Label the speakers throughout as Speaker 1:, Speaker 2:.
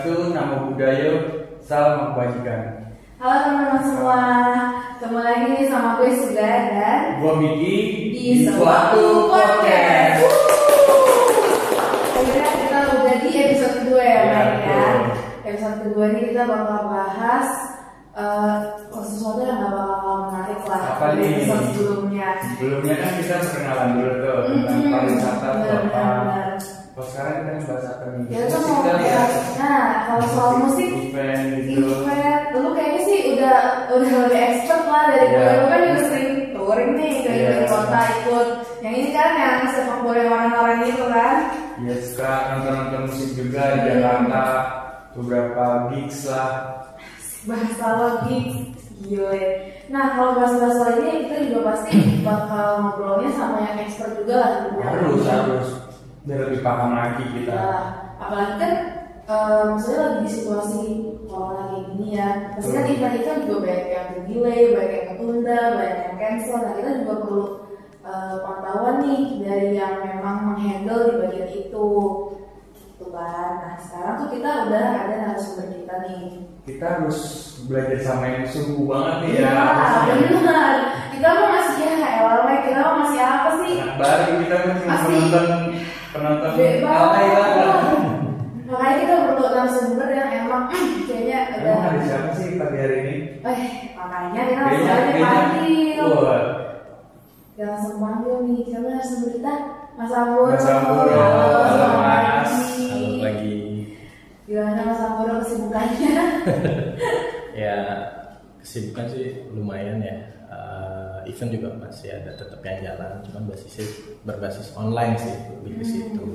Speaker 1: Swastiastu, Namo Buddhaya, Salam Kebajikan.
Speaker 2: Halo teman-teman semua, ketemu lagi nih sama gue Suga dan
Speaker 1: Gua Miki
Speaker 2: di suatu podcast. Akhirnya kita udah di episode kedua ya,
Speaker 1: Iya,
Speaker 2: Mike ya.
Speaker 1: betul.
Speaker 2: Episode kedua ini kita bakal bahas eh, sesuatu yang gak bakal menarik lah
Speaker 1: Apa nih?
Speaker 2: episode sebelumnya.
Speaker 1: Sebelumnya kan kita perkenalan dulu tuh tentang pariwisata
Speaker 2: benar-benar.
Speaker 1: Kalau sekarang kita bahas apa nih?
Speaker 2: Ya
Speaker 1: Musik
Speaker 2: mau
Speaker 1: ya.
Speaker 2: nah kalau soal musik
Speaker 1: event gitu.
Speaker 2: event lu kayaknya sih udah udah lebih expert lah dari gue
Speaker 1: Iya.
Speaker 2: lu kan juga sering touring nih ke
Speaker 1: Iya.
Speaker 2: di kota ikut yang ini kan yang sepak bola orang-orang itu kan
Speaker 1: Ya suka nonton-nonton musik juga di
Speaker 2: Hmm.
Speaker 1: Jakarta. Beberapa gigs lah.
Speaker 2: bahasa logik gile nah kalau bahasa-bahasa ini kita juga pasti bakal ngobrolnya sama yang expert juga lah
Speaker 1: Harus, harus. Biar lebih paham lagi kita.
Speaker 2: Ya, apalagi kan eh, maksudnya lagi di situasi corona kayak gini ya pasti kan
Speaker 1: Betul.
Speaker 2: event-event juga banyak yang delay, banyak yang ketunda, banyak yang cancel nah kita juga perlu eh, pantauan nih dari yang memang menghandle di bagian itu gitu kan nah sekarang tuh kita udah ada narasumber kita nih
Speaker 1: Kita harus belajar sama yang sungguh banget nih ya. harusnya.
Speaker 2: benar kita mau masih ya kita mau masih apa sih
Speaker 1: Anak baru kita kan cuma
Speaker 2: Pasti.
Speaker 1: Penonton alay lah.
Speaker 2: makanya kita perlu narasumber yang emang "Hmm, kayaknya ada
Speaker 1: Emang ada siapa sih pagi hari ini?
Speaker 2: Eh, makanya kita
Speaker 1: kayaknya.
Speaker 2: panggil. Kita langsung panggil nih. Siapa narasumber kita? Mas Amboro.
Speaker 1: Mas Amboro.
Speaker 2: Halo,
Speaker 1: Halo, Mas.
Speaker 3: Halo pagi.
Speaker 2: Gimana Mas Amboro kesibukannya?
Speaker 3: Ya kesibukan sih lumayan ya. Eh, event juga masih ada tetap yang jalan, cuman basisnya berbasis online sih lebih ke situ.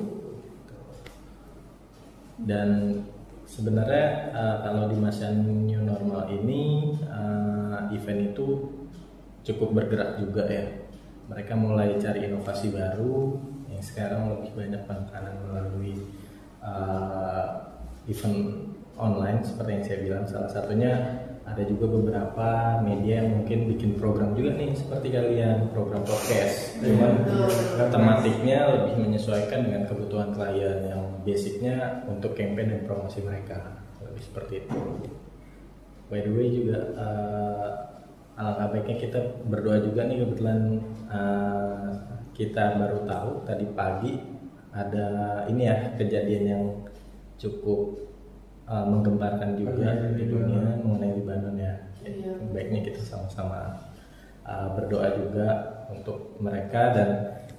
Speaker 3: Dan sebenarnya eh, kalau di masa new normal ini eh, event itu cukup bergerak juga ya. Mereka mulai cari inovasi baru yang sekarang lebih banyak penekanan melalui eh, event online seperti yang saya bilang salah satunya ada juga beberapa media yang mungkin bikin program juga nih seperti kalian program podcast. Cuman
Speaker 2: Betul.
Speaker 3: tematiknya lebih menyesuaikan dengan kebutuhan klien yang basicnya untuk campaign dan promosi mereka. Lebih seperti itu. By the way juga eh, alangkah baiknya kita berdoa juga nih kebetulan eh, kita baru tahu tadi pagi ada ini ya kejadian yang cukup uh, menggemparkan juga
Speaker 1: Kejadian
Speaker 3: di
Speaker 1: di
Speaker 3: dunia
Speaker 1: Libanon.
Speaker 3: mengenai Libanon ya.
Speaker 2: Iya.
Speaker 3: Baiknya kita sama-sama uh, berdoa juga untuk mereka dan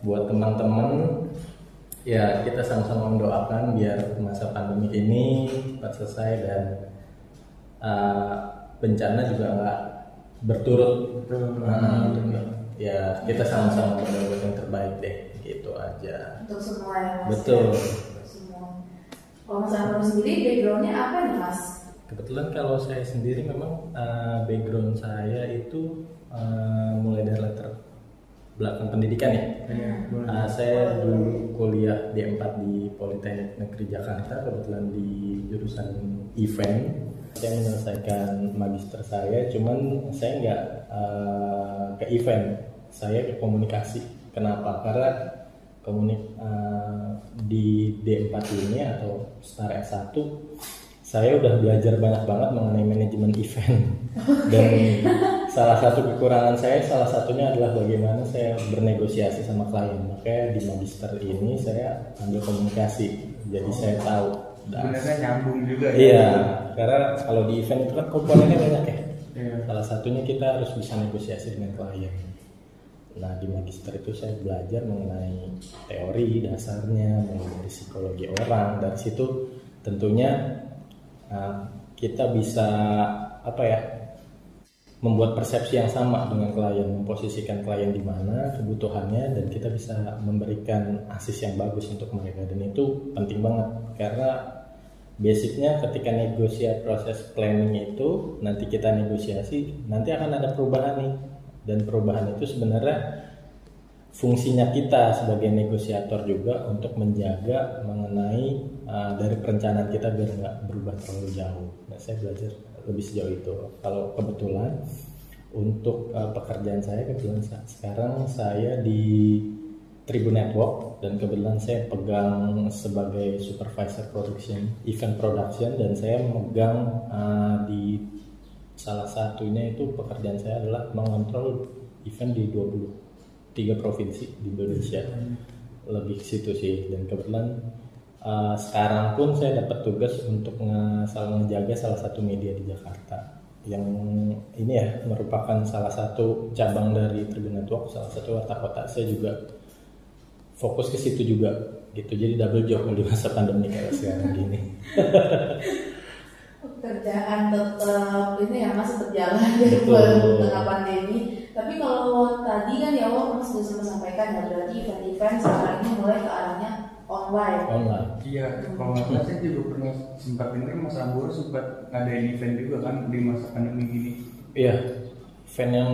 Speaker 3: buat teman-teman ya kita sama-sama mendoakan biar masa pandemi ini cepat selesai dan uh, bencana juga nggak berturut
Speaker 1: Betul.
Speaker 3: Nah, ya kita sama-sama berdoa yang terbaik deh gitu aja
Speaker 2: Untuk semua ya Mas.
Speaker 3: Betul.
Speaker 2: ya? Kalau Mas Amboro sendiri backgroundnya apa nih Mas?
Speaker 3: Kebetulan kalau saya sendiri memang uh, background saya itu uh, mulai dari latar belakang pendidikan ya.
Speaker 1: Iya, boleh.
Speaker 3: Uh, saya dulu kuliah D4 di Politeknik Negeri Jakarta, kebetulan di jurusan event. Saya menyelesaikan magister saya, cuman saya nggak uh, ke event, saya ke komunikasi. Kenapa? Karena komunik uh, di D4 ini atau Star S1 saya udah belajar banyak banget mengenai manajemen event. Dan salah satu kekurangan saya salah satunya adalah bagaimana saya bernegosiasi sama klien. Makanya di magister ini saya ambil komunikasi jadi saya tahu.
Speaker 1: Sebenarnya nyambung juga ya.
Speaker 3: iya karena kalau di event itu kan komponennya banyak ya.
Speaker 1: Iya.
Speaker 3: salah satunya kita harus bisa negosiasi dengan klien nah di magister itu saya belajar mengenai teori dasarnya mengenai psikologi orang. Dari situ tentunya uh, kita bisa apa ya membuat persepsi yang sama dengan klien memposisikan klien di mana kebutuhannya dan kita bisa memberikan asis yang bagus untuk mereka. Dan itu penting banget karena basicnya ketika negosiasi proses planning itu nanti kita negosiasi nanti akan ada perubahan nih dan perubahan itu sebenarnya fungsinya kita sebagai negosiator juga untuk menjaga mengenai uh, dari perencanaan kita biar nggak berubah terlalu jauh. Nah, saya belajar lebih sejauh itu. Kalau kebetulan untuk uh, pekerjaan saya kebetulan sekarang saya di Tribun Network dan kebetulan saya pegang sebagai supervisor production event production dan saya memegang uh, di salah satunya itu pekerjaan saya adalah mengontrol event di 23 provinsi di Indonesia. Lebih ke situ sih. Dan kebetulan uh, sekarang pun saya dapat tugas untuk nge ngejaga salah satu media di Jakarta. Yang ini ya merupakan salah satu cabang dari Tribun Network salah satu warta kota. Saya juga fokus ke situ juga gitu. Jadi double job di masa pandemi kayak sekarang gini
Speaker 2: pekerjaan tetap ini ya mas tetap jalan di
Speaker 3: Betul.
Speaker 2: tengah pandemi tapi kalau tadi kan ya Allah mas sudah sempat sampaikan ya berarti event-event sekarang ini mulai ke arahnya online
Speaker 3: online
Speaker 1: Iya, kalau nggak salah saya juga pernah sempat dengar Mas Amboro sempat ngadain event juga kan di masa pandemi gini.
Speaker 3: iya event yang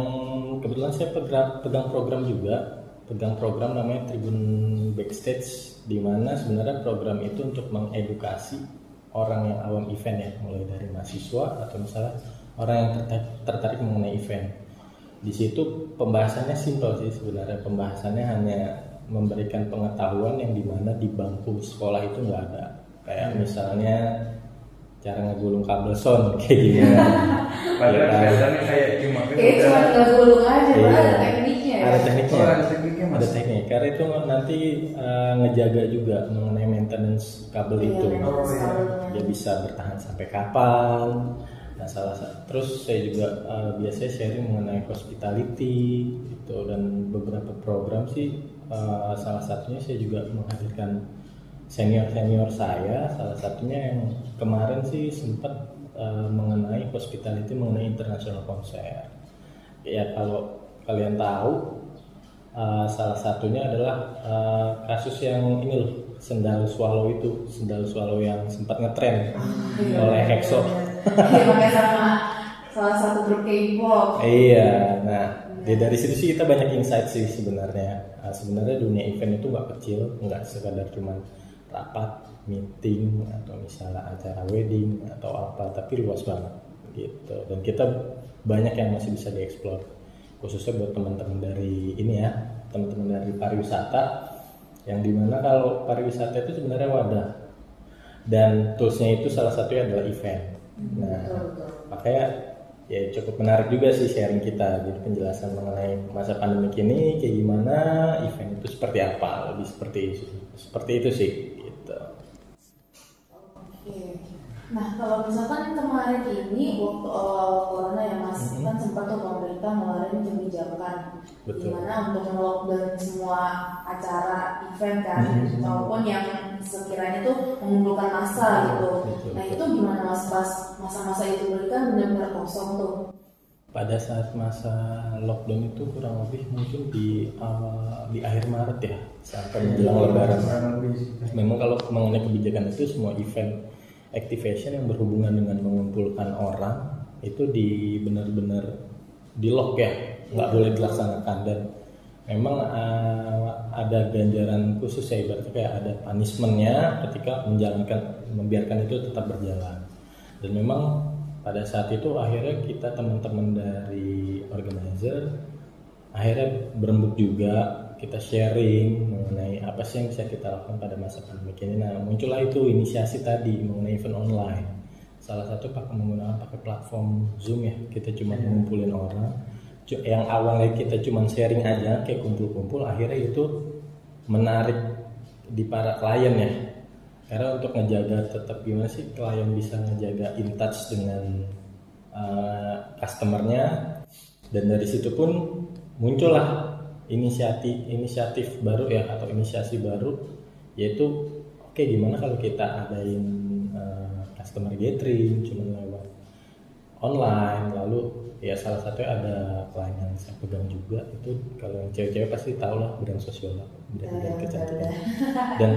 Speaker 3: kebetulan saya pegang, pegang program juga pegang program namanya Tribun Backstage di mana sebenarnya program itu untuk mengedukasi orang yang awam event ya mulai dari mahasiswa atau misalnya orang yang tertarik, tertarik mengenai event di situ pembahasannya simpel sih sebenarnya pembahasannya hanya memberikan pengetahuan yang di mana di bangku sekolah itu nggak ada kayak misalnya cara ngegulung kabel sound kayak gimana
Speaker 1: Padahal
Speaker 3: Iya kan?
Speaker 1: kayak cuma
Speaker 2: Kayaknya cuma gulung aja,
Speaker 3: Iya.
Speaker 2: ada tekniknya ya.
Speaker 3: ada tekniknya
Speaker 1: Oh, ada tekniknya mas.
Speaker 3: ada teknik karena itu nanti eh, ngejaga juga mengenai maintenance kabel
Speaker 2: Iya,
Speaker 3: itu.
Speaker 1: Oh, iya.
Speaker 3: dia bisa bertahan sampai kapan nah salah satu terus saya juga eh, biasanya sharing mengenai hospitality gitu dan beberapa program sih eh, salah satunya saya juga menghadirkan senior senior saya. Salah satunya yang kemarin sih sempat eh, mengenai hospitality mengenai international konser ya kalau kalian tahu uh, salah satunya adalah uh, kasus yang ini loh sendal swallow itu sendal swallow yang sempat ngetren
Speaker 2: Iya,
Speaker 3: oleh Hexo.
Speaker 2: Iya, pakai sama salah satu grup K-pop.
Speaker 3: iya nah di- dari situ sih kita banyak insight sih sebenarnya. Nah, sebenarnya dunia event itu nggak kecil nggak sekadar cuman rapat meeting atau misalnya acara wedding atau apa tapi luas banget gitu. Dan kita banyak yang masih bisa dieksplor khususnya buat teman-teman dari ini ya teman-teman dari pariwisata yang di mana kalau pariwisata itu sebenarnya wadah. Dan toolsnya itu salah satunya adalah event. Nah
Speaker 2: Betul, betul.
Speaker 3: makanya ya cukup menarik juga sih sharing kita jadi penjelasan mengenai masa pandemi ini kayak gimana event itu seperti apa lebih seperti itu seperti itu sih gitu
Speaker 2: Oke. Nah, kalau misalkan kemarin ini waktu awal corona ya Mas,
Speaker 3: Mhm.
Speaker 2: kan sempat tuh pemerintah ngeluarin kebijakan
Speaker 3: Betul.
Speaker 2: gimana untuk nge-lockdown semua acara event kan,
Speaker 3: Mhm.
Speaker 2: walaupun yang sekiranya tuh mengumpulkan massa gitu.
Speaker 3: Betul,
Speaker 2: Nah, itu gimana Mas pas masa-masa itu beli kan benar-benar kosong tuh.
Speaker 3: pada saat masa lockdown itu kurang lebih mungkin di awal di akhir Maret ya sampai menjelang Lebaran
Speaker 1: Kurang lebih sih.
Speaker 3: memang kalau mengenai kebijakan itu semua event activation yang berhubungan dengan mengumpulkan orang itu di benar-benar di lock ya nggak boleh dilaksanakan. Dan memang uh, ada ganjaran khusus ya ibaratnya kayak ada punishmentnya ketika menjalankan membiarkan itu tetap berjalan. Dan memang pada saat itu akhirnya kita teman-teman dari organizer akhirnya berembuk juga kita sharing mengenai apa sih yang bisa kita lakukan pada masa pandemi ini. Nah muncullah itu inisiasi tadi mengenai event online. Salah satu pakai menggunakan pakai platform Zoom ya. Kita cuma ngumpulin orang. Yang awalnya kita cuma sharing aja kayak kumpul-kumpul, akhirnya itu menarik di para klien ya. Karena untuk ngejaga tetap gimana sih klien bisa ngejaga in touch dengan uh, customernya dan dari situ pun muncullah inisiatif inisiatif baru ya atau inisiasi baru yaitu oke gimana kalau kita adain uh, customer gathering cuma lewat online lalu ya salah satunya ada klien yang saya pegang juga itu kalau yang cewek-cewek pasti tahu lah brand sosiolog brand brand
Speaker 2: Ya,
Speaker 3: kecantikan dan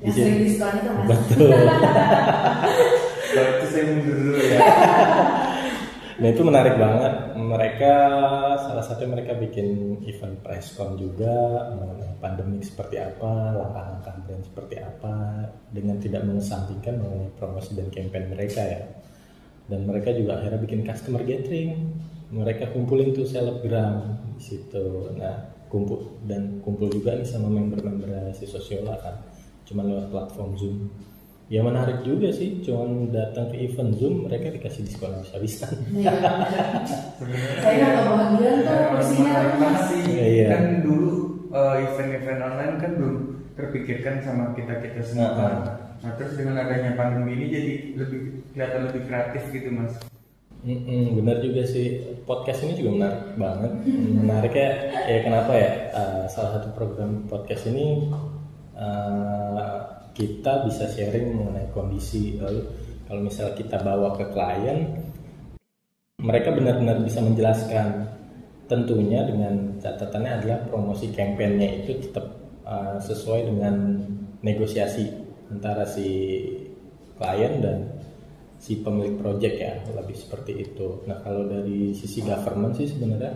Speaker 3: di
Speaker 2: Yang
Speaker 3: sini
Speaker 2: sering diskon itu Mas.
Speaker 3: betul
Speaker 1: Kalau itu saya mundur dulu ya.
Speaker 3: Nah itu menarik banget. Mereka salah satu mereka bikin event presscon juga mengenai pandemi seperti apa, langkah-langkah brand seperti apa, dengan tidak mengesampingkan mengenai promosi dan campaign mereka ya. Dan mereka juga akhirnya bikin customer gathering. Mereka kumpulin tuh selebgram di situ. Nah kumpul dan kumpul juga nih sama member-member si sosiola kan cuma lewat platform zoom ya menarik juga sih cuman datang ke event zoom mereka dikasih diskon habis-habisan
Speaker 2: Iya. Saya nggak kebahagiaan tuh kursinya.
Speaker 3: Iya, iya.
Speaker 1: Kan dulu eh, event-event online kan belum terpikirkan sama kita kita semua.
Speaker 3: Nah,
Speaker 1: kan. Nah terus dengan adanya pandemi ini jadi lebih kelihatan lebih kreatif gitu mas.
Speaker 3: Mm-mm, benar juga sih podcast ini juga menarik banget menariknya ya kenapa ya uh, salah satu program podcast ini uh, kita bisa sharing mengenai kondisi lalu kalau misalnya kita bawa ke klien mereka benar-benar bisa menjelaskan tentunya dengan catatannya adalah promosi kampanyenya itu tetap uh, sesuai dengan negosiasi antara si klien dan si pemilik project ya lebih seperti itu. Nah kalau dari sisi government sih sebenarnya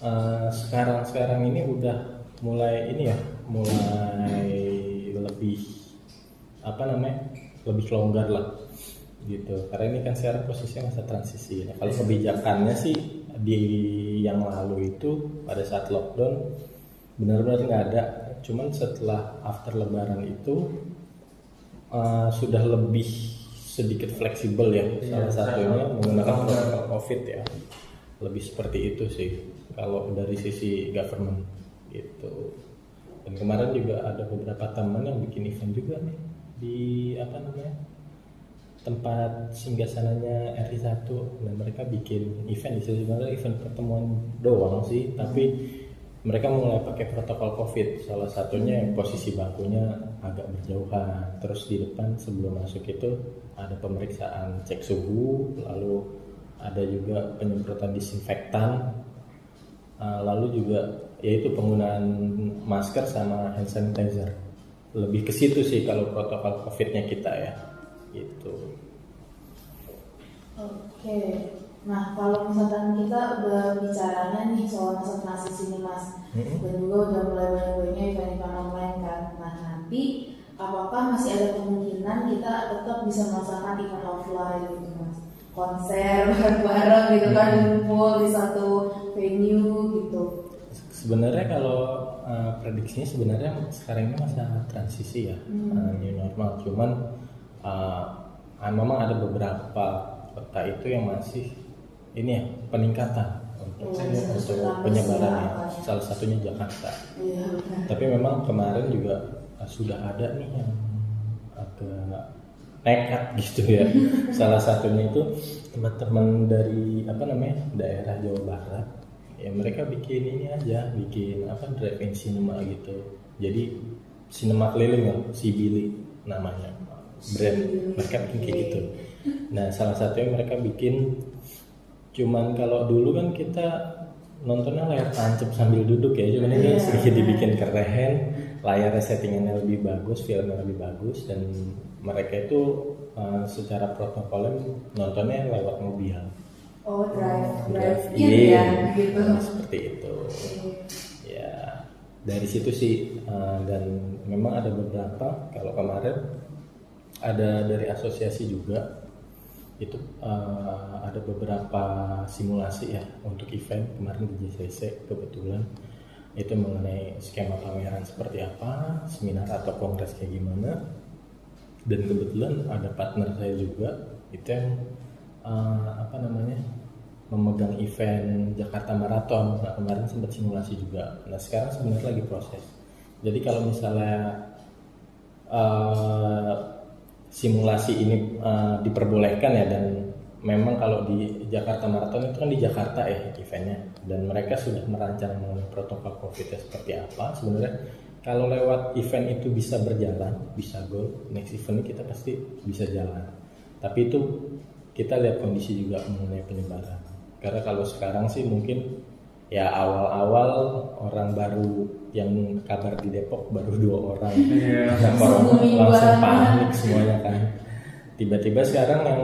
Speaker 3: uh, sekarang-sekarang ini udah mulai ini ya mulai lebih apa namanya lebih longgar lah gitu karena ini kan sekarang posisinya masa transisi ya. kalau kebijakannya sih di yang lalu itu pada saat lockdown benar-benar nggak ada cuman setelah after lebaran itu uh, sudah lebih sedikit fleksibel ya
Speaker 1: Iya,
Speaker 3: salah satunya
Speaker 1: sama.
Speaker 3: menggunakan protokol covid ya lebih seperti itu sih kalau dari sisi government gitu dan kemarin juga ada beberapa teman yang bikin event juga nih di apa namanya tempat singgasananya RI1 dan mereka bikin event itu sebenarnya event pertemuan doang sih tapi mereka mulai pakai protokol covid. Salah satunya yang posisi bangkunya agak berjauhan. Terus di depan sebelum masuk itu ada pemeriksaan cek suhu lalu ada juga penyemprotan disinfektan. Uh, lalu juga yaitu penggunaan masker sama hand sanitizer lebih ke situ sih kalau protokol covidnya kita ya gitu
Speaker 2: Oke. Nah, kalau misalkan kita udah bicaranya nih soal masa transisi nih Mas,
Speaker 3: Mm-mm.
Speaker 2: dan juga udah mulai banyak-banyak event-event online kan. Nah, nanti apakah masih ada kemungkinan kita tetap bisa melaksanakan event offline gitu Mas? Konser bareng-bareng gitu kan,
Speaker 3: Mm-mm.
Speaker 2: ngumpul di satu venue gitu.
Speaker 3: Sebenarnya kalau uh, prediksinya sebenarnya sekarang ini masa transisi ya
Speaker 2: Hmm.
Speaker 3: uh, new normal cuman uh, memang ada beberapa kota itu yang masih ini ya peningkatan untuk,
Speaker 2: Oh,
Speaker 3: untuk
Speaker 2: sesuai
Speaker 3: penyebarannya
Speaker 2: ya?
Speaker 3: salah satunya Jakarta
Speaker 2: benar.
Speaker 3: tapi memang kemarin juga uh, sudah ada nih yang agak nekat gitu ya salah satunya itu teman-teman dari apa namanya daerah Jawa Barat ya mereka bikin ini aja bikin apa drive-in cinema gitu. Jadi cinema keliling ya si Billy namanya brand. Mereka bikin kayak gitu. Nah salah satunya mereka bikin cuman kalau dulu kan kita nontonnya layar tancap sambil duduk ya cuman ini
Speaker 2: Iya.
Speaker 3: sedikit dibikin keren layarnya settingannya lebih bagus filmnya lebih bagus dan mereka itu uh, secara protokolnya nontonnya lewat mobil
Speaker 2: Oh, drive, drive
Speaker 3: Drive-in,
Speaker 2: in ya gitu.
Speaker 3: Nah, seperti itu
Speaker 2: Oke.
Speaker 3: ya dari situ sih uh, dan memang ada beberapa kalau kemarin ada dari asosiasi juga itu uh, ada beberapa simulasi ya untuk event kemarin di JCC kebetulan itu mengenai skema pameran seperti apa seminar atau kongres kayak gimana dan kebetulan ada partner saya juga itu yang uh, apa namanya memegang event Jakarta Marathon. Nah, kemarin sempat simulasi juga. Nah sekarang sebenarnya lagi proses. Jadi kalau misalnya uh, simulasi ini uh, diperbolehkan ya dan memang kalau di Jakarta Marathon itu kan di Jakarta ya eventnya dan mereka sudah merancang mengenai protokol covid seperti apa. Sebenarnya kalau lewat event itu bisa berjalan bisa goal next event kita pasti bisa jalan. Tapi itu kita lihat kondisi juga mengenai penyebaran karena kalau sekarang sih mungkin ya awal-awal orang baru yang kabar di Depok baru dua orang.
Speaker 1: Iya.
Speaker 3: Nah, corona
Speaker 2: Langsung
Speaker 3: panik semuanya kan. Tiba-tiba sekarang yang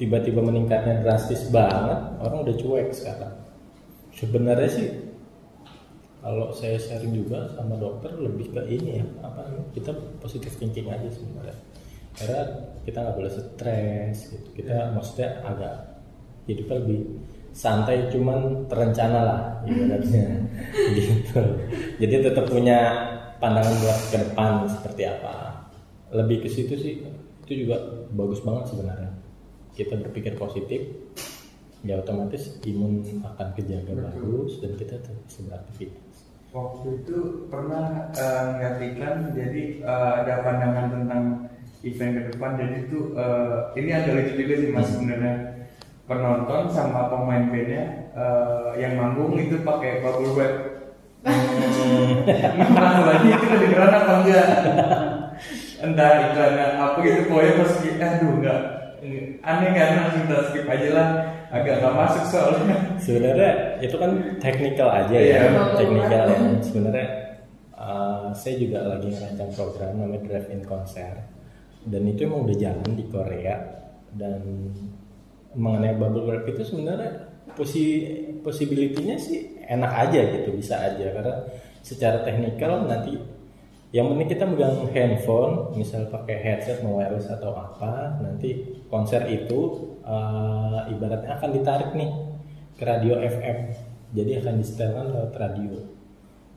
Speaker 3: tiba-tiba meningkatnya drastis banget orang udah cuek sekarang. Sebenarnya sih kalau saya sharing juga sama dokter lebih ke ini ya apa kita positive thinking aja sebenarnya karena kita nggak boleh stres gitu. Kita maksudnya agak hidupnya lebih santai cuman terencana lah ibaratnya. Gitu. Jadi tetap punya pandangan buat ke depan seperti apa. Lebih ke situ sih itu juga bagus banget sebenarnya. Kita berpikir positif ya otomatis imun akan kejaga
Speaker 1: Betul.
Speaker 3: bagus dan kita tetap bisa beraktivitas.
Speaker 1: Waktu itu pernah uh, ngeliat iklan jadi eh, ada pandangan tentang event ke depan. Jadi itu eh, ini agak lucu juga sih mas
Speaker 3: Hmm.
Speaker 1: sebenarnya. Penonton sama pemain bandnya eh, yang manggung itu pakai bubble wrap. Masalahnya itu kedengeran apa enggak? Entah iklannya apa gitu pokoknya pas skip aduh enggak. Aneh kan langsung kita skip aja lah. Agak nggak masuk soalnya.
Speaker 3: Sebenarnya itu kan teknikal aja
Speaker 1: Iya.
Speaker 3: ya teknikal ya. Sebenarnya uh, saya juga lagi ngerancang program namanya drive in konser dan itu emang udah jalan di Korea. Dan mengenai bubble wrap itu sebenarnya posi possibility-nya sih enak aja gitu bisa aja. Karena secara teknikal nanti yang penting kita megang handphone misal pakai headset mau wireless atau apa nanti konser itu uh, ibaratnya akan ditarik nih ke radio FM jadi akan disetelkan lewat radio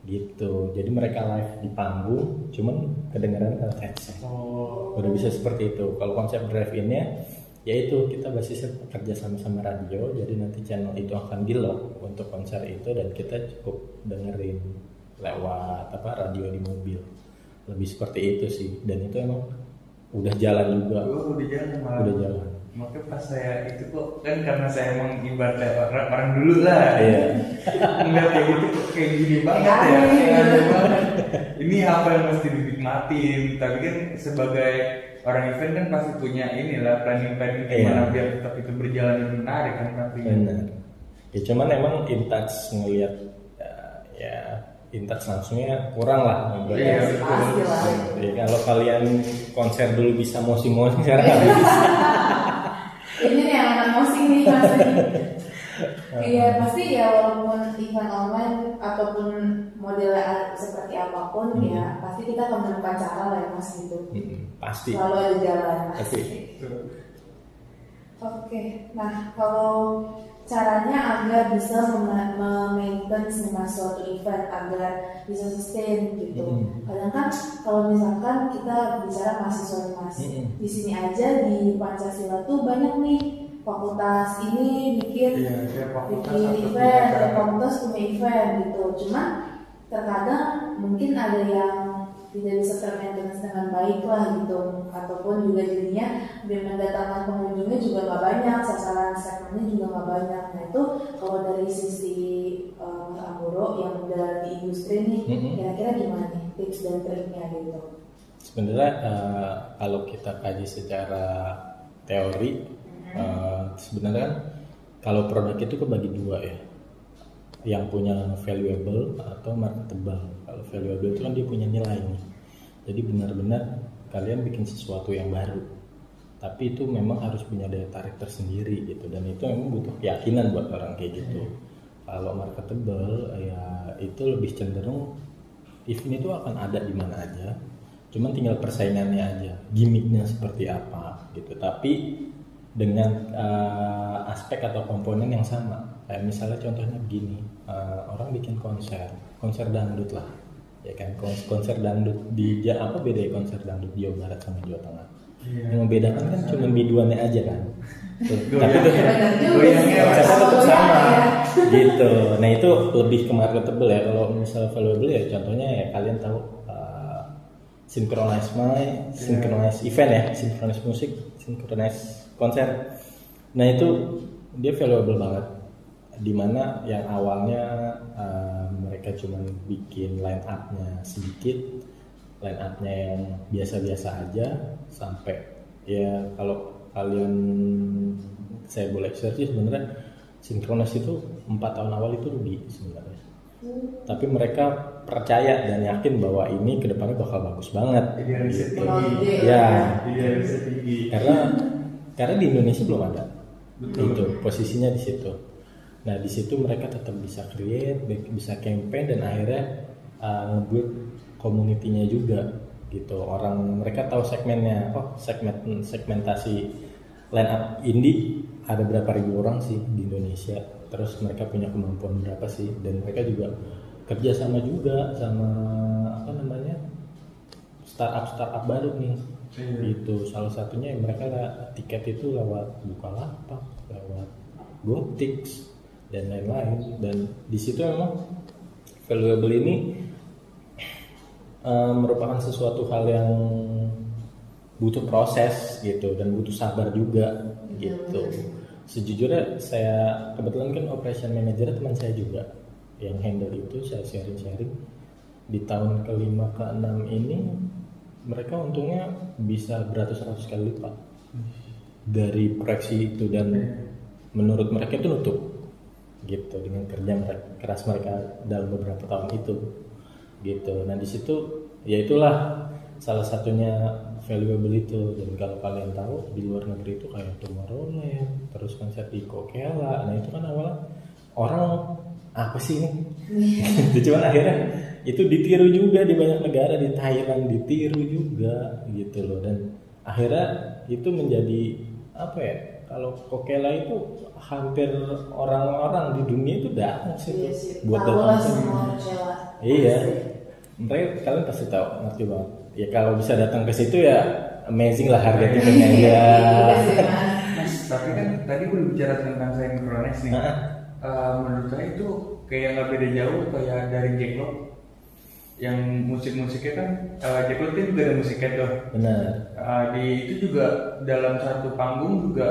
Speaker 3: gitu. Jadi mereka live di panggung cuman kedengaran lewat headset.
Speaker 1: Oh.
Speaker 3: Udah bisa seperti itu. Kalau konsep drive innya yaitu kita basisnya bekerja sama sama radio jadi nanti channel itu akan di lock untuk konser itu dan kita cukup dengerin lewat apa radio di mobil. Lebih seperti itu sih. Dan itu emang udah jalan juga.
Speaker 1: Oh, udah jalan malah.
Speaker 3: udah jalan
Speaker 1: Makanya pas saya itu kok kan karena saya emang ibaratnya orang, orang dulu lah.
Speaker 3: iya
Speaker 1: Enggak kayak gitu kok kayak gini banget ya. Banget. Ini apa yang mesti dinikmatin? Tapi kan sebagai orang event kan pasti punya inilah planning-planning
Speaker 3: Iya.
Speaker 1: gimana biar tetap itu berjalan dan menarik kan pastinya.
Speaker 3: benar ya cuman emang in touch ngelihat uh, ya in touch langsungnya kurang lah ngobrol
Speaker 1: Iya,
Speaker 3: ya.
Speaker 2: pasti lah
Speaker 3: Ya, kalau kalian konser dulu bisa mosi-mosi sekarang nggak bisa.
Speaker 2: ini nih yang anak musik nih Iya pasti ya walaupun event online ataupun modelnya seperti apa pun
Speaker 3: Hmm.
Speaker 2: ya pasti kita akan menemukan cara lah ya mas gitu
Speaker 3: Mm-mm, pasti
Speaker 2: selalu ada jalan
Speaker 3: Pasti.
Speaker 2: Oke, nah kalau caranya agar bisa mema- memaintain semua suatu event agar bisa sustain gitu.
Speaker 3: Mm.
Speaker 2: Kadang kan kalau misalkan kita bicara mahasiswa mas,
Speaker 3: Mm.
Speaker 2: di sini aja di Pancasila tuh banyak nih fakultas ini bikin
Speaker 1: Iya, fakultas
Speaker 2: bikin
Speaker 1: atau
Speaker 2: event, fakultas punya event gitu. Cuma terkadang mungkin ada yang tidak bisa termaintenance dengan baik lah gitu ataupun juga jadinya dengan mendatangkan pengunjungnya juga nggak banyak sasaran segmennya juga nggak banyak nah itu kalau dari sisi uh, Anggoro yang udah di industri nih
Speaker 3: Mhm.
Speaker 2: kira-kira gimana nih tips dan triknya gitu
Speaker 3: sebenarnya eh, kalau kita kaji secara teori eh, sebenarnya kan kalau produk itu kebagi dua ya. Yang punya valuable atau marketable. Kalau valuable itu kan dia punya nilai nih. Jadi benar-benar kalian bikin sesuatu yang baru. Tapi itu memang harus punya daya tarik tersendiri gitu. Dan itu memang butuh keyakinan buat orang kayak gitu. Kalau marketable ya itu lebih cenderung event itu akan ada di mana aja. Cuman tinggal persaingannya aja. Gimmicknya seperti apa gitu. Tapi dengan eh, aspek atau komponen yang sama. Kayak misalnya contohnya begini eh, orang bikin konser konser dangdut lah ya kan? Kons- konser dangdut di Ja- apa beda ya konser dangdut di Jawa Barat sama Jawa Tengah?
Speaker 1: Iya.
Speaker 3: yang membedakan kan cuma biduannya aja kan? Tuh, tapi
Speaker 2: sih.
Speaker 3: konsepnya tetap
Speaker 2: Goyang
Speaker 3: sama.
Speaker 2: ya.
Speaker 3: gitu. Nah itu lebih ke marketable ya. Kalau misalnya valuable ya contohnya ya kalian tahu uh, synchronize my synchronize event ya. Synchronize musik synchronize konser nah itu dia valuable banget di mana yang awalnya uh, mereka cuma bikin line up-nya sedikit line up-nya yang biasa-biasa aja sampai ya kalau kalian saya boleh share sih sebenarnya sinkronis itu empat tahun awal itu rugi sebenarnya tapi mereka percaya dan yakin bahwa ini ke depannya bakal bagus banget
Speaker 1: Idealisnya
Speaker 3: gitu.
Speaker 1: tinggi.
Speaker 3: ya
Speaker 1: Idealisnya tinggi.
Speaker 3: karena karena di Indonesia belum ada.
Speaker 1: Betul.
Speaker 3: itu posisinya di situ. Nah di situ mereka tetap bisa create bisa campaign dan akhirnya uh, ngebuat community-nya juga gitu. Orang mereka tahu segmennya oh segmen segmentasi line up indie ada berapa ribu orang sih di Indonesia. Terus mereka punya kemampuan berapa sih? Dan mereka juga kerja sama juga sama apa namanya startup startup baru nih.
Speaker 1: Iya.
Speaker 3: gitu. Salah satunya mereka tiket itu lewat Bukalapak lewat Gotix dan lain-lain. Dan di situ memang valuable ini eh, merupakan sesuatu hal yang butuh proses gitu dan butuh sabar juga gitu. Sejujurnya saya kebetulan kan operation manager teman saya juga yang handle itu saya sharing-sharing di tahun kelima ke enam ini mereka untungnya bisa beratus-ratus kali lipat dari proyeksi itu. Dan menurut mereka itu nutup gitu dengan kerja mereka, keras mereka dalam beberapa tahun itu gitu. Nah di situ ya itulah salah satunya valuable itu. Dan kalau kalian tahu di luar negeri itu kayak Tomorrowland terus konser di Coachella. Nah itu kan awalnya orang apa sih ini? Cuman akhirnya itu ditiru juga di banyak negara di Thailand ditiru juga gitu loh dan akhirnya itu menjadi apa ya kalau Coachella itu hampir orang-orang di dunia itu datang sih
Speaker 2: Iya sih.
Speaker 3: buat
Speaker 2: Tahu
Speaker 3: datang
Speaker 2: semua.
Speaker 3: Iya. Mereka kalian pasti tahu, ngerti banget. Ya kalau bisa datang ke situ ya amazing lah harga tiketnya ya.
Speaker 2: Iya Mas.
Speaker 1: Mas, tapi kan tadi udah bicara tentang synchronize nih. Eh, menurut saya itu kayak nggak beda jauh kayak dari Jack Lock yang musik-musiknya kan eh, Jack Lock kan juga ada musiknya tuh.
Speaker 3: benar.
Speaker 1: Eh, di itu juga dalam satu panggung juga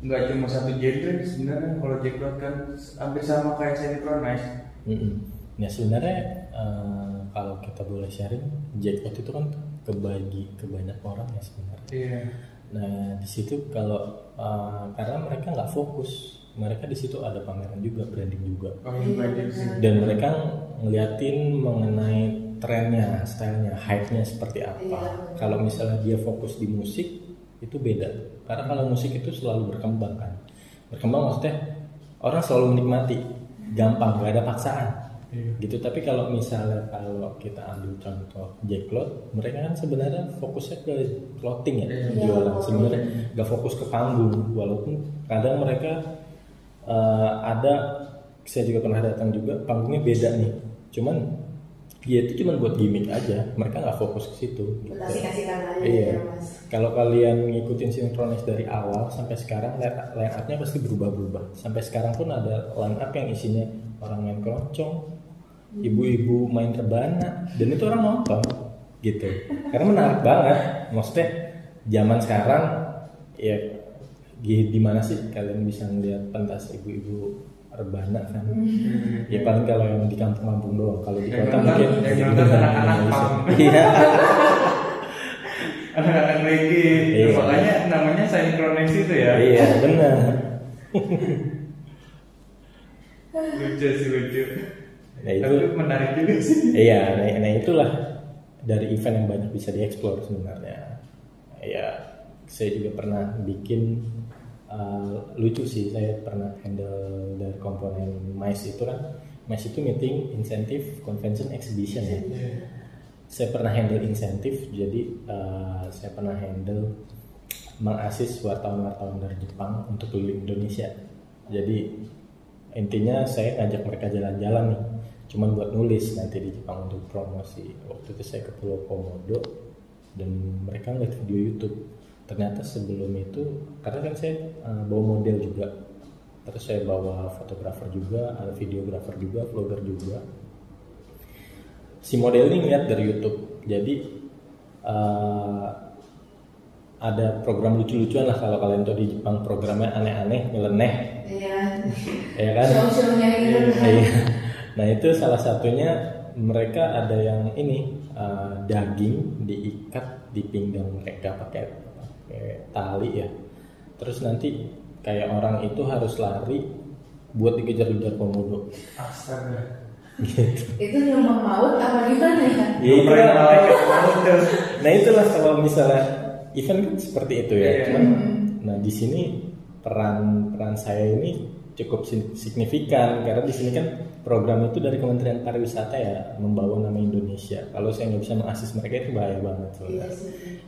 Speaker 1: nggak cuma satu genre sebenarnya kalau Jack Lock kan hampir sama kayak Synchronize.
Speaker 3: Mm-mm. Nah sebenarnya eh, kalau kita boleh sharing, jackpot itu kan kebagi ke banyak orang ya sebenarnya.
Speaker 1: Iya.
Speaker 3: Nah di situ kalau eh, karena mereka nggak fokus, mereka di situ ada pameran juga, branding juga.
Speaker 1: Oh, iya,
Speaker 3: dan mereka ngeliatin mengenai trennya, stylenya, hype-nya seperti apa.
Speaker 2: Iya.
Speaker 3: Kalau misalnya dia fokus di musik itu beda. Karena kalau musik itu selalu berkembang kan. Berkembang maksudnya orang selalu menikmati, gampang, gak ada paksaan.
Speaker 1: Iya.
Speaker 3: Gitu. Tapi kalau misalnya kalau kita ambil contoh Jack Cloud, mereka kan sebenarnya fokusnya ke clothing ya,
Speaker 1: Iya.
Speaker 3: jualan.
Speaker 2: Iya.
Speaker 3: Sebenarnya gak fokus ke panggung, walaupun kadang mereka eh, ada saya juga pernah datang juga panggungnya beda nih cuman ya itu cuma buat gimmick aja mereka nggak fokus ke situ gitu. Iya.
Speaker 2: gitu, Mas.
Speaker 3: Kalau kalian ngikutin Synchronous dari awal sampai sekarang line up-nya pasti berubah-berubah. Sampai sekarang pun ada line up yang isinya orang main keroncong, ibu-ibu main rebana, dan itu orang nonton gitu. Karena menarik banget. Maksudnya zaman sekarang ya di di mana sih kalian bisa ngeliat pentas ibu-ibu rebana kan? Ya paling kalau yang di kampung-kampung doang. Kalau di kota mungkin
Speaker 1: yang anak-anak
Speaker 3: Indonesia.
Speaker 1: punk.
Speaker 3: Iya.
Speaker 1: Anak-anak reggae.
Speaker 3: Iya.
Speaker 1: Makanya namanya Synchronize itu ya.
Speaker 3: Iya benar.
Speaker 1: Lucu sih lucu.
Speaker 3: Nah, itu-
Speaker 1: Tapi menarik juga sih.
Speaker 3: Iya, nah, nah itulah dari event yang banyak bisa dieksplor sebenarnya. Ya, saya juga pernah bikin uh, lucu sih. Saya pernah handle dari komponen MICE itu kan. MICE itu meeting, incentive, convention, exhibition ya. Saya pernah handle insentif, jadi uh, saya pernah handle mengasis wartawan-wartawan dari Jepang untuk keliling Indonesia. Jadi intinya saya ngajak mereka jalan-jalan nih, cuman buat nulis nanti di Jepang untuk promosi. Waktu itu saya ke Pulau Komodo dan mereka ngeliat video YouTube. Ternyata sebelum itu, karena kan saya uh, bawa model juga, terus saya bawa fotografer juga, ada videografer juga, vlogger juga si model ini ngeliat dari YouTube jadi eh, ada program lucu-lucuan lah kalau kalian tahu di Jepang programnya aneh-aneh nyeleneh
Speaker 2: Iya.
Speaker 3: ya kan
Speaker 2: gitu.
Speaker 3: Iya. nah itu salah satunya mereka ada yang ini eh, daging diikat di pinggang mereka pakai pakai tali ya terus nanti kayak orang itu harus lari buat dikejar-kejar komodo
Speaker 1: Astaga.
Speaker 3: gitu
Speaker 2: Itu nyumbang maut apa gimana ya?
Speaker 3: Ya. Nah itulah kalau misalnya event kan seperti itu ya.
Speaker 1: Iya.
Speaker 3: Cuman, nah di sini peran peran saya ini cukup signifikan karena di sini kan program itu dari Kementerian Pariwisata ya membawa nama Indonesia. Kalau saya nggak bisa mengakses mereka itu bahaya banget
Speaker 2: Iya.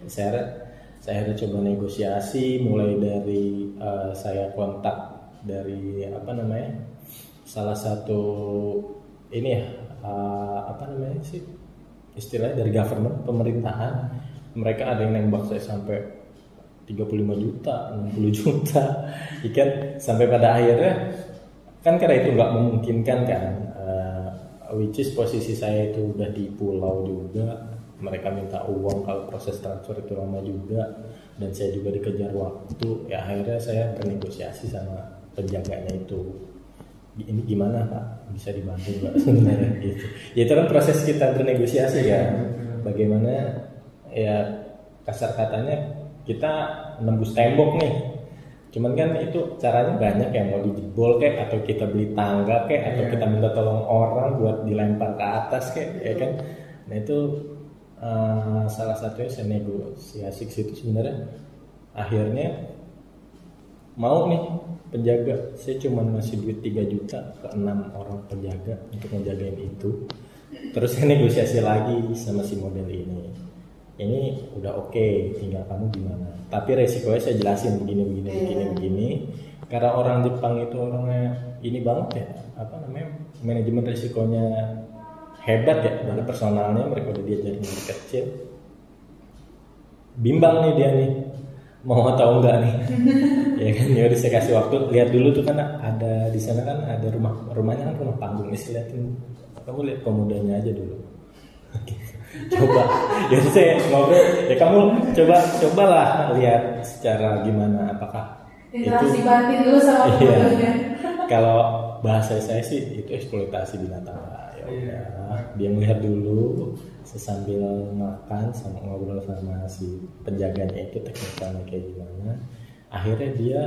Speaker 3: Saya saya coba negosiasi mulai dari eh, saya kontak dari apa namanya salah satu ini ya eh, apa namanya sih istilahnya dari government pemerintahan. Mereka ada yang nembak saya sampai 35 juta 60 juta ikan sampai pada akhirnya kan karena itu nggak memungkinkan kan eh, which is posisi saya itu udah di pulau juga mereka minta uang kalau proses transfer itu lama juga dan saya juga dikejar waktu ya akhirnya saya bernegosiasi sama penjaganya itu. Ini gimana pak? Bisa dibantu nggak? Sebenarnya gitu. Ya itu kan proses kita bernegosiasi kan bagaimana ya kasar katanya kita nembus tembok nih. Cuman kan itu caranya banyak yang mau dijebol kayak atau kita beli tangga kayak atau
Speaker 1: Iya.
Speaker 3: kita minta tolong orang buat dilempar ke atas kayak ya kan? Nah itu eh, salah satunya saya negosiasi ke situ sebenarnya akhirnya mau nih penjaga. Saya cuma ngasih duit 3 juta ke enam orang penjaga untuk menjagain itu. Terus saya negosiasi lagi sama si model ini. Ini udah oke tinggal kamu gimana? Tapi resikonya saya jelasin begini begini begini begini. Karena orang Jepang itu orangnya ini banget ya apa namanya manajemen resikonya hebat ya dari personalnya mereka udah diajarin dari kecil. Bimbang nih dia nih. Mau atau enggak nih? Ya kan ya udah saya kasih waktu. Lihat dulu tuh kan ada di sana kan ada rumah rumahnya kan rumah panggung nih liatin. Kamu lihat pemudanya aja dulu. Coba. Ya saya ngobrol. Ya kamu coba cobalah lihat secara gimana apakah
Speaker 2: Interaksi batin dulu sama
Speaker 3: Iya. kalau bahasa saya sih itu eksploitasi binatang Ya udah dia melihat dulu sesambil makan sama ngobrol sama si penjaganya itu teknikalnya kayak gimana. Akhirnya dia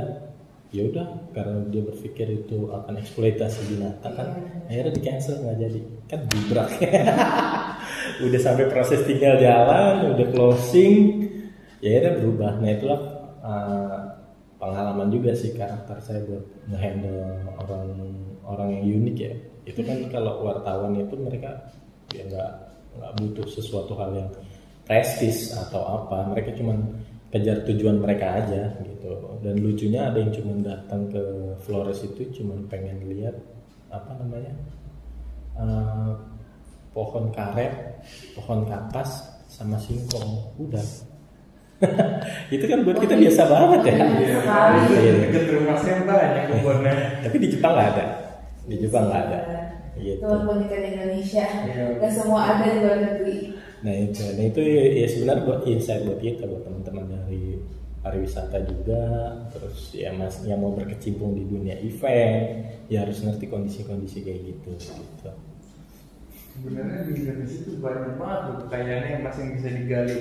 Speaker 3: ya udah karena dia berpikir itu akan eksploitasi binatang kan akhirnya di cancel nggak jadi. Kan dibrak. Udah sampai proses tinggal jalan udah closing. Ya akhirnya berubah. Nah itulah uh, pengalaman juga sih karakter saya buat ngehandle orang orang yang unik ya itu kan kalau wartawan itu mereka ya nggak nggak butuh sesuatu hal yang prestis atau apa mereka cuman kejar tujuan mereka aja gitu dan lucunya ada yang cuman datang ke Flores itu cuman pengen lihat apa namanya eh, pohon karet pohon kapas sama singkong udah itu kan buat kita biasa banget ya
Speaker 1: Iya, rumah saya banyak
Speaker 3: tapi di Jepang nggak ada di Jepang nggak ada. Gitu.
Speaker 2: Teman-teman kita di Indonesia.
Speaker 1: Iya.
Speaker 2: Dan semua ada di luar negeri.
Speaker 3: nah itu. Nah itu ya, ya sebenarnya buat insight buat kita buat teman-teman dari pariwisata juga. Terus ya mas yang mau berkecimpung di dunia event ya harus ngerti kondisi-kondisi kayak gitu gitu.
Speaker 1: Sebenarnya di Indonesia itu banyak banget tuh kayaknya yang masih bisa digali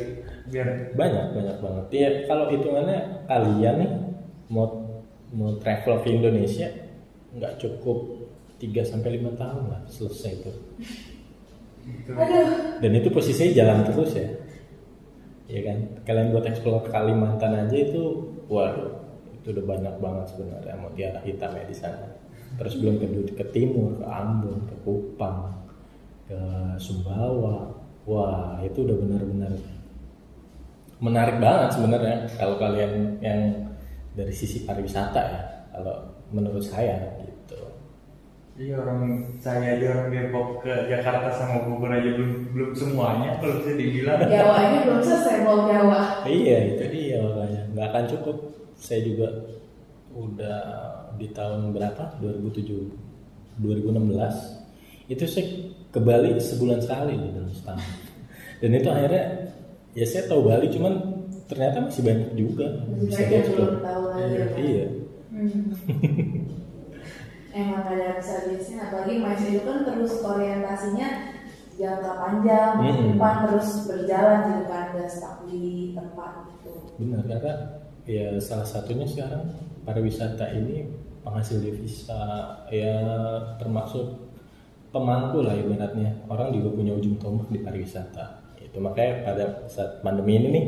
Speaker 1: biar
Speaker 3: banyak banyak banget. Ya kalau hitungannya kalian nih mau mau travel ke Indonesia nggak cukup 3 sampai lima tahun lah selesai itu.
Speaker 1: Gitu.
Speaker 3: Dan itu posisinya jalan terus ya. Ya kan? Kalian buat explore Kalimantan aja itu waduh itu udah banyak banget sebenarnya. Mau tiara hitamnya di sana. Terus belum ke, ke timur ke Ambon ke Kupang ke Sumbawa. Wah itu udah benar-benar menarik banget sebenarnya kalau kalian yang dari sisi pariwisata ya. Kalau menurut saya
Speaker 1: Iya orang saya aja orang Depok ke Jakarta sama Bogor aja belum belum semuanya kalau bisa dibilang.
Speaker 2: Jawa ini belum selesai mau Jawa.
Speaker 3: Iya itu dia makanya nggak akan cukup. Saya juga udah di tahun berapa 2007 2016 itu saya ke Bali sebulan sekali di dalam setahun. Dan itu akhirnya ya saya tahu Bali cuman ternyata masih banyak juga bisa
Speaker 2: tahu lagi.
Speaker 1: Iya.
Speaker 3: Iya.
Speaker 2: Hmm. Emang ada habis-habisnya apalagi Malaysia itu kan terus orientasinya jangka panjang,
Speaker 3: Hmm.
Speaker 2: depan terus berjalan gitu kan, nggak stuck di tempat gitu.
Speaker 3: Benar karena ya salah satunya sekarang pariwisata ini penghasil devisa ya termasuk pemangku lah ibaratnya. Orang juga punya ujung tombak di pariwisata. Itu makanya pada saat pandemi ini nih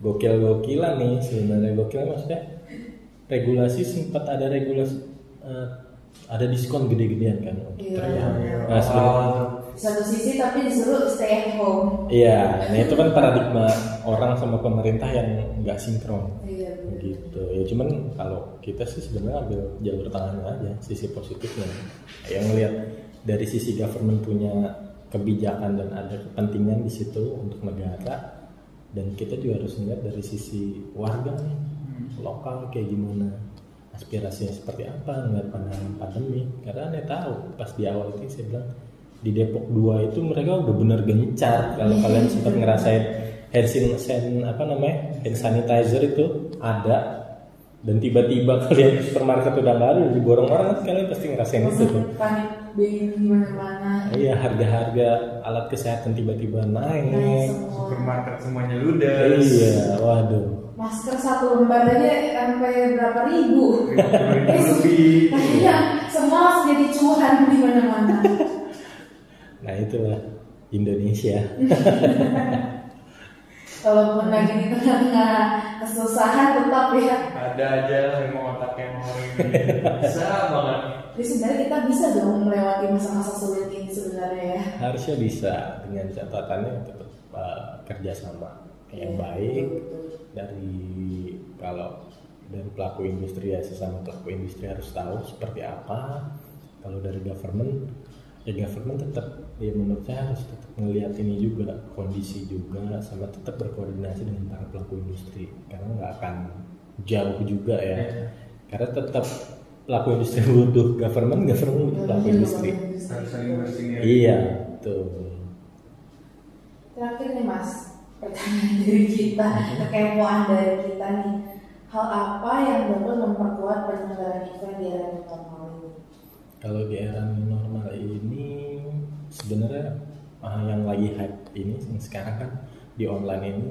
Speaker 3: gokil-gokilan nih sebenarnya. Gokil maksudnya regulasi sempat ada regulasi eh, ada diskon gede-gedean kan untuk
Speaker 2: Iya.
Speaker 3: terbang.
Speaker 1: Iya,
Speaker 3: Nah, sebenarnya
Speaker 2: di satu sisi tapi disuruh stay at home
Speaker 3: Iya, nah itu kan paradigma orang sama pemerintah yang nggak sinkron
Speaker 2: iya bener.
Speaker 3: gitu. Ya cuman kalau kita sih sebenarnya ambil jalur tengahnya aja, sisi positifnya. Yang ngelihat dari sisi government punya kebijakan dan ada kepentingan di situ untuk negara dan kita juga harus melihat dari sisi warga nih lokal kayak gimana aspirasinya seperti apa ngeliat pandangan pandemi. Karena aneh tahu pas di awal itu saya bilang di Depok 2 itu mereka udah bener gencar. Kalau kalian sempat ngerasain hand san- san- apa namanya hand sanitizer itu ada. Dan tiba-tiba kalian di supermarket udah ada diborong orang kan kalian pasti ngerasain itu. Tuh
Speaker 2: panik mana-mana
Speaker 3: iya harga-harga alat kesehatan tiba-tiba naik.
Speaker 2: Naik semua.
Speaker 1: Supermarket semuanya ludes.
Speaker 3: Iya waduh
Speaker 2: masker satu lembar aja sampai berapa ribu
Speaker 1: lebih
Speaker 2: Iya, semua harus jadi cuan di mana-mana.
Speaker 3: nah itulah Indonesia
Speaker 2: Kalaupun lagi di tengah-tengah kesusahan tetap ya.
Speaker 1: ada aja lah yang mau otaknya mau ini bisa banget
Speaker 2: Jadi sebenarnya kita bisa dong melewati masa-masa sulit ini sebenarnya ya.
Speaker 3: harusnya bisa dengan catatannya tetap uh, kerjasama yang
Speaker 2: Iya,
Speaker 3: baik dari kalau dari pelaku industri ya sesama pelaku industri harus tahu seperti apa. Kalau dari government ya government tetap ya menurut saya harus tetap melihat ini juga kondisi juga sama tetap berkoordinasi dengan para pelaku industri. Karena nggak akan jauh juga ya.
Speaker 1: Iya.
Speaker 3: karena tetap pelaku industri butuh government government butuh pelaku industri.
Speaker 1: harus saling bersinergi
Speaker 3: iya tuh
Speaker 2: Terakhir nih Mas, pertanyaan dari kita, kekepoan dari kita nih. Hal apa yang dapat memperkuat penyelenggaraan event di era normal ini?
Speaker 3: Kalau di era normal ini sebenarnya ah, yang lagi hype ini yang sekarang kan di online ini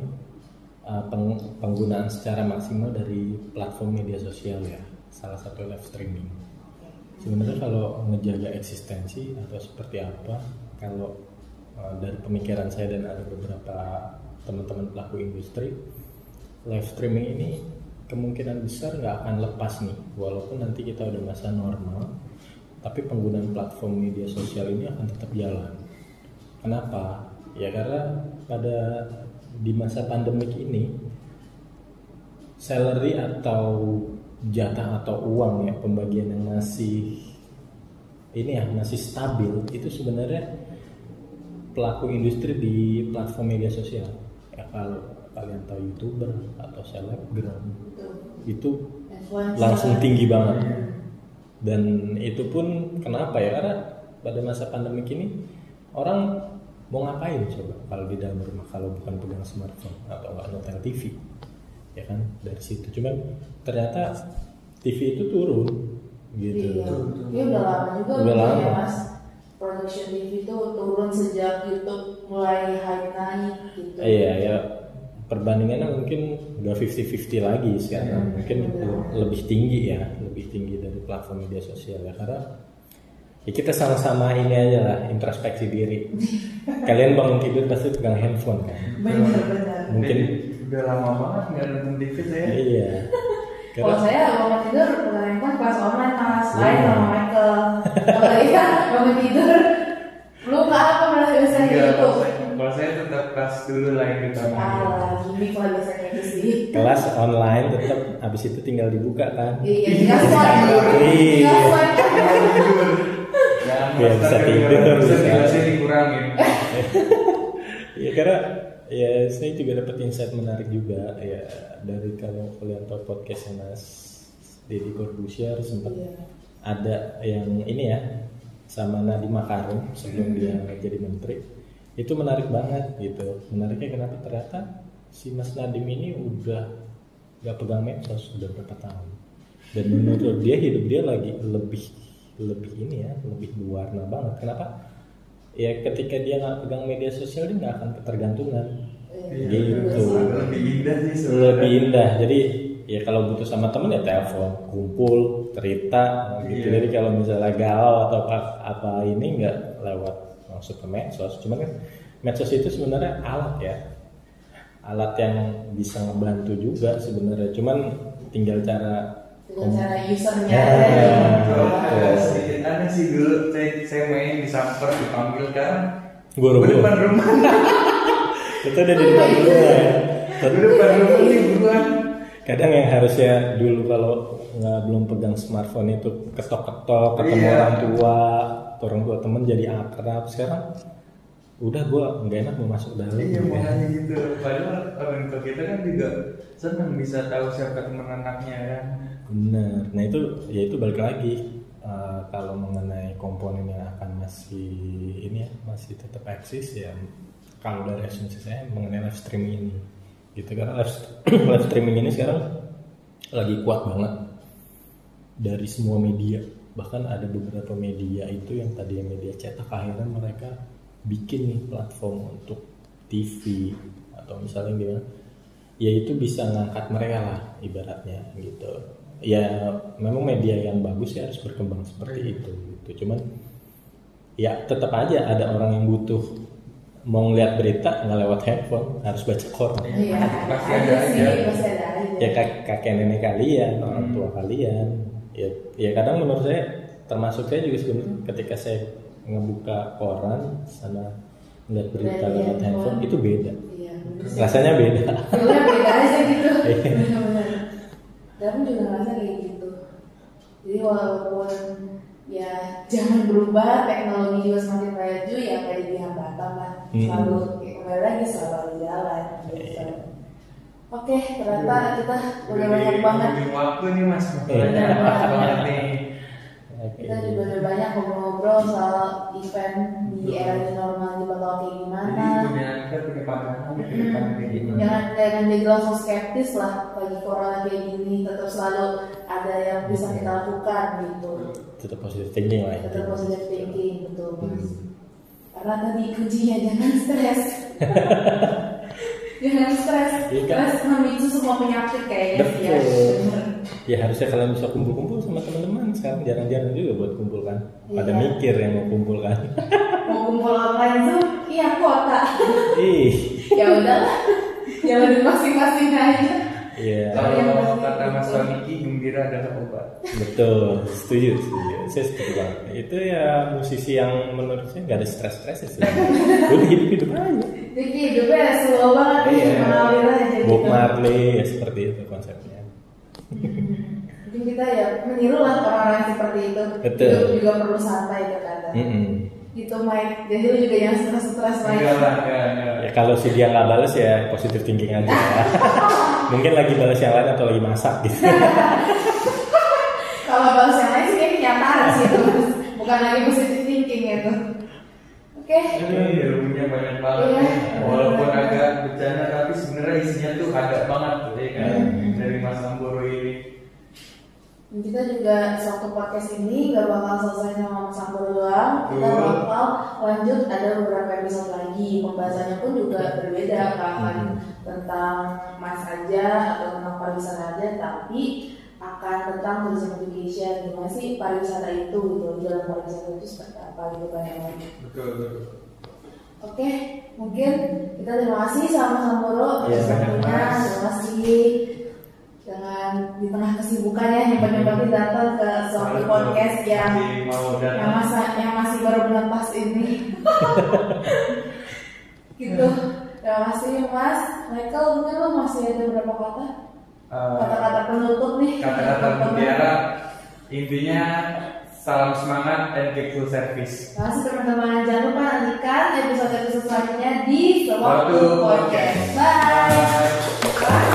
Speaker 3: peng- penggunaan secara maksimal dari platform media sosial ya salah satu live streaming. Sebenarnya kalau ngejaga eksistensi atau seperti apa kalau ah, dari pemikiran saya dan ada beberapa teman-teman pelaku industri live streaming ini kemungkinan besar nggak akan lepas nih walaupun nanti kita udah masa normal tapi penggunaan platform media sosial ini akan tetap jalan. Kenapa? Ya karena pada di masa pandemik ini salary atau jatah atau uang ya pembagian yang masih ini ya masih stabil itu sebenarnya pelaku industri di platform media sosial ya kalau kalian tahu youtuber atau selebgram itu langsung tinggi banget. Dan itu pun kenapa ya? Karena pada masa pandemik ini orang mau ngapain coba kalau di dalam rumah kalau bukan pegang smartphone atau nggak nonton TV ya kan? Dari situ. Cuman ternyata TV itu turun gitu.
Speaker 2: Iya, Iya, udah lama juga
Speaker 3: Udah
Speaker 2: mungkin
Speaker 3: lama.
Speaker 2: ya mas. Production TV itu turun sejak YouTube mulai hype naik. gitu.
Speaker 3: Iya ya. Perbandingannya mungkin nggak 50-50 lagi sekarang.
Speaker 2: Hmm,
Speaker 3: mungkin
Speaker 2: benar.
Speaker 3: lebih tinggi ya lebih tinggi dari platform media sosial ya. Karena ya kita sama-sama ini aja lah introspeksi diri. Kalian bangun tidur pasti pegang handphone kan? Mungkin
Speaker 1: udah lama banget nggak nonton TV saya.
Speaker 3: Iya.
Speaker 2: Kalau saya bangun tidur pegang handphone kelas online mas,
Speaker 3: Iya.
Speaker 2: lain sama Michael. Kalau iya bangun tidur, lu ke apa malah biasanya gitu.
Speaker 1: Kalau saya- tetap kelas dulu lah yang utama
Speaker 2: Ah, gimmick lah biasanya itu sih.
Speaker 3: kelas online tetap habis itu tinggal dibuka kan?
Speaker 2: Iya, tinggal swipe,
Speaker 3: Iya.
Speaker 2: swipe.
Speaker 1: Jangan
Speaker 3: Biar
Speaker 1: master
Speaker 3: bisa tidur,
Speaker 1: bisa jelasnya dikurangin.
Speaker 3: Ya karena ya saya juga dapat insight menarik juga. Ya dari kalau kalian tahu podcastnya Mas Deddy Corbusier sempat
Speaker 2: Iya.
Speaker 3: ada yang ini ya sama Nadiem Makarim sebelum dia jadi menteri itu menarik banget gitu. Menariknya kenapa? Ternyata si Mas Nadiem ini udah gak pegang medsos udah berapa tahun. Dan menurut dia hidup dia lagi lebih lebih ini ya lebih berwarna banget. Kenapa? Ya ketika dia nggak pegang media sosial dia nggak akan ketergantungan.
Speaker 2: Iya,
Speaker 3: Gitu.
Speaker 2: sih.
Speaker 1: lebih indah sih sebenarnya.
Speaker 3: lebih indah. Jadi ya kalau butuh sama temen ya telepon kumpul cerita gitu.
Speaker 1: Iya.
Speaker 3: jadi kalau misalnya galau atau apa, apa ini nggak lewat ke medsos cuman kan medsos itu sebenarnya alat ya alat yang bisa ngebantu juga sebenarnya cuman tinggal cara
Speaker 2: Dengan cara usernya
Speaker 3: Ya.
Speaker 2: aja.
Speaker 1: Kalau
Speaker 3: Betul.
Speaker 1: ada sih dulu saya, saya main disamper dipanggil kan
Speaker 3: Buru-buru.
Speaker 1: Gue depan rumah.
Speaker 3: itu udah di depan rumah ya
Speaker 1: Gue depan rumah nih buruan.
Speaker 3: kadang yang harusnya dulu kalau nggak belum pegang smartphone itu ketok-ketok ketemu
Speaker 1: Iya.
Speaker 3: orang tua orang tua temen jadi akrab sekarang udah gua nggak enak mau masuk dalam
Speaker 1: Iya
Speaker 3: ya.
Speaker 1: makanya gitu. Padahal orang tua kita kan juga senang bisa tahu siapa teman anaknya kan.
Speaker 3: benar nah itu ya itu balik lagi eh, kalau mengenai komponen yang akan masih ini ya masih tetap eksis ya kalau dari asumsi saya mengenai live streaming ini gitu karena live, live streaming ini sekarang lagi kuat banget dari semua media bahkan ada beberapa media itu yang tadi media cetak akhirnya mereka bikin nih platform untuk TV atau misalnya gimana ya itu bisa ngangkat mereka lah ibaratnya gitu. Ya memang media yang bagus ya harus berkembang seperti itu gitu. Cuman ya tetap aja ada orang yang butuh mau ngeliat berita nggak lewat handphone harus baca koran.
Speaker 2: Iya,
Speaker 1: Pasti
Speaker 2: ada
Speaker 1: ada
Speaker 2: sih,
Speaker 1: aja.
Speaker 2: pasti ada
Speaker 3: ya kak kakek nenek kalian orang tua kalian ya ya kadang menurut saya termasuk saya juga sebenarnya ketika saya ngebuka koran sama ngeliat berita lewat handphone
Speaker 2: handphone.
Speaker 3: itu beda
Speaker 2: Iya,
Speaker 3: rasanya beda
Speaker 2: beda aja gitu.
Speaker 3: Iya.
Speaker 2: Bener-bener. Tapi juga ngerasa kayak gitu. Jadi walaupun ya jangan berubah, teknologi juga semakin maju, ya kayak di hambatan lah.
Speaker 3: Hmm.
Speaker 2: Selalu kayak kembali lagi selalu jalan. Gitu. Oke, ternyata kita udah banyak banget.
Speaker 1: Waktu nih mas.
Speaker 3: Iya.
Speaker 1: Banyak banget nih.
Speaker 3: Oke.
Speaker 2: Kita juga udah banyak ngobrol-ngobrol soal event di era new normal di bakal kayak gimana.
Speaker 1: Jadi punya kita punya pandangan
Speaker 2: jangan jangan jadi langsung skeptis lah lagi corona kayak gini tetap selalu ada yang bisa kita lakukan gitu
Speaker 3: tetap positif thinking lah
Speaker 2: tetap
Speaker 3: intinya.
Speaker 2: positive thinking betul mas karena tadi kuncinya jangan stres jangan stres.
Speaker 3: Iya.
Speaker 2: Stres memicu semua penyakit kayaknya. Ya
Speaker 3: Betul.
Speaker 2: Bener.
Speaker 3: ya harusnya kalian bisa kumpul-kumpul sama teman-teman sekarang. Jarang-jarang juga buat kumpul kan? Pada
Speaker 2: Iya.
Speaker 3: mikir yang mau kumpul kan?
Speaker 2: Mau kumpul online zoom iya kuota.
Speaker 3: Ih.
Speaker 2: Ya udahlah. Jangan di masing-masing aja
Speaker 3: iya
Speaker 1: Kalau kata Mas Waniki gembira adalah obat.
Speaker 3: betul setuju setuju saya setuju banget itu ya musisi yang menurut saya nggak ada stres-stres sih udah hidup hidup aja
Speaker 2: jadi hidupnya slow banget
Speaker 3: Iya.
Speaker 2: mengalir aja
Speaker 3: Bob
Speaker 2: gitu
Speaker 3: Marley ya seperti itu konsepnya
Speaker 2: Mungkin kita ya meniru lah orang-orang seperti itu.
Speaker 3: Betul.
Speaker 2: Hidup juga perlu santai terkadang.
Speaker 3: Mm-mm.
Speaker 2: Gitu Mike. Jadi lu juga yang stres-stres Mike.
Speaker 1: Enggak lah, enggak, enggak.
Speaker 3: ya kalau si dia nggak balas ya positif thinking aja mungkin lagi balas yang lain atau lagi masak gitu
Speaker 2: Kalau balas yang lain sih kayak kenyataan sih itu. Bukan lagi positive thinking gitu. Oke.
Speaker 1: Ini ilmunya banyak banget
Speaker 2: Iya.
Speaker 1: Walaupun agak bercanda tapi sebenarnya isinya tuh ada banget tuh ya kan
Speaker 3: Hmm.
Speaker 1: dari Mas Samboro ini.
Speaker 2: Kita juga satu podcast ini gak bakal selesai sama Mas Sambor doang. Kita Lanjut ada beberapa episode lagi. Pembahasannya pun juga berbeda, nggak akan tentang Mas aja atau tentang pariwisata aja, tapi akan tentang tourism education. Gimana sih pariwisata itu gitu? Di dalam pariwisata itu seperti apa gitu kan ya.
Speaker 1: Betul, betul.
Speaker 2: Oke, mungkin kita terima kasih sama Samboro.
Speaker 1: Mas.
Speaker 2: Terima kasih dengan di tengah kesibukannya yang banyak datang ke suatu podcast yang yang masa yang masih baru bulan pas ini. gitu. Terima kasih Mas. Michael, mungkin lo masih ada beberapa kata?
Speaker 1: Eh,
Speaker 2: Kata-kata penutup nih.
Speaker 1: kata-kata mutiara intinya salam semangat and keep full service.
Speaker 2: Terima kasih teman-teman. Jangan lupa nantikan episode-episode selanjutnya di
Speaker 1: Waktu
Speaker 2: Sewaktu
Speaker 1: Podcast.
Speaker 2: Podcast. Bye.
Speaker 1: Bye.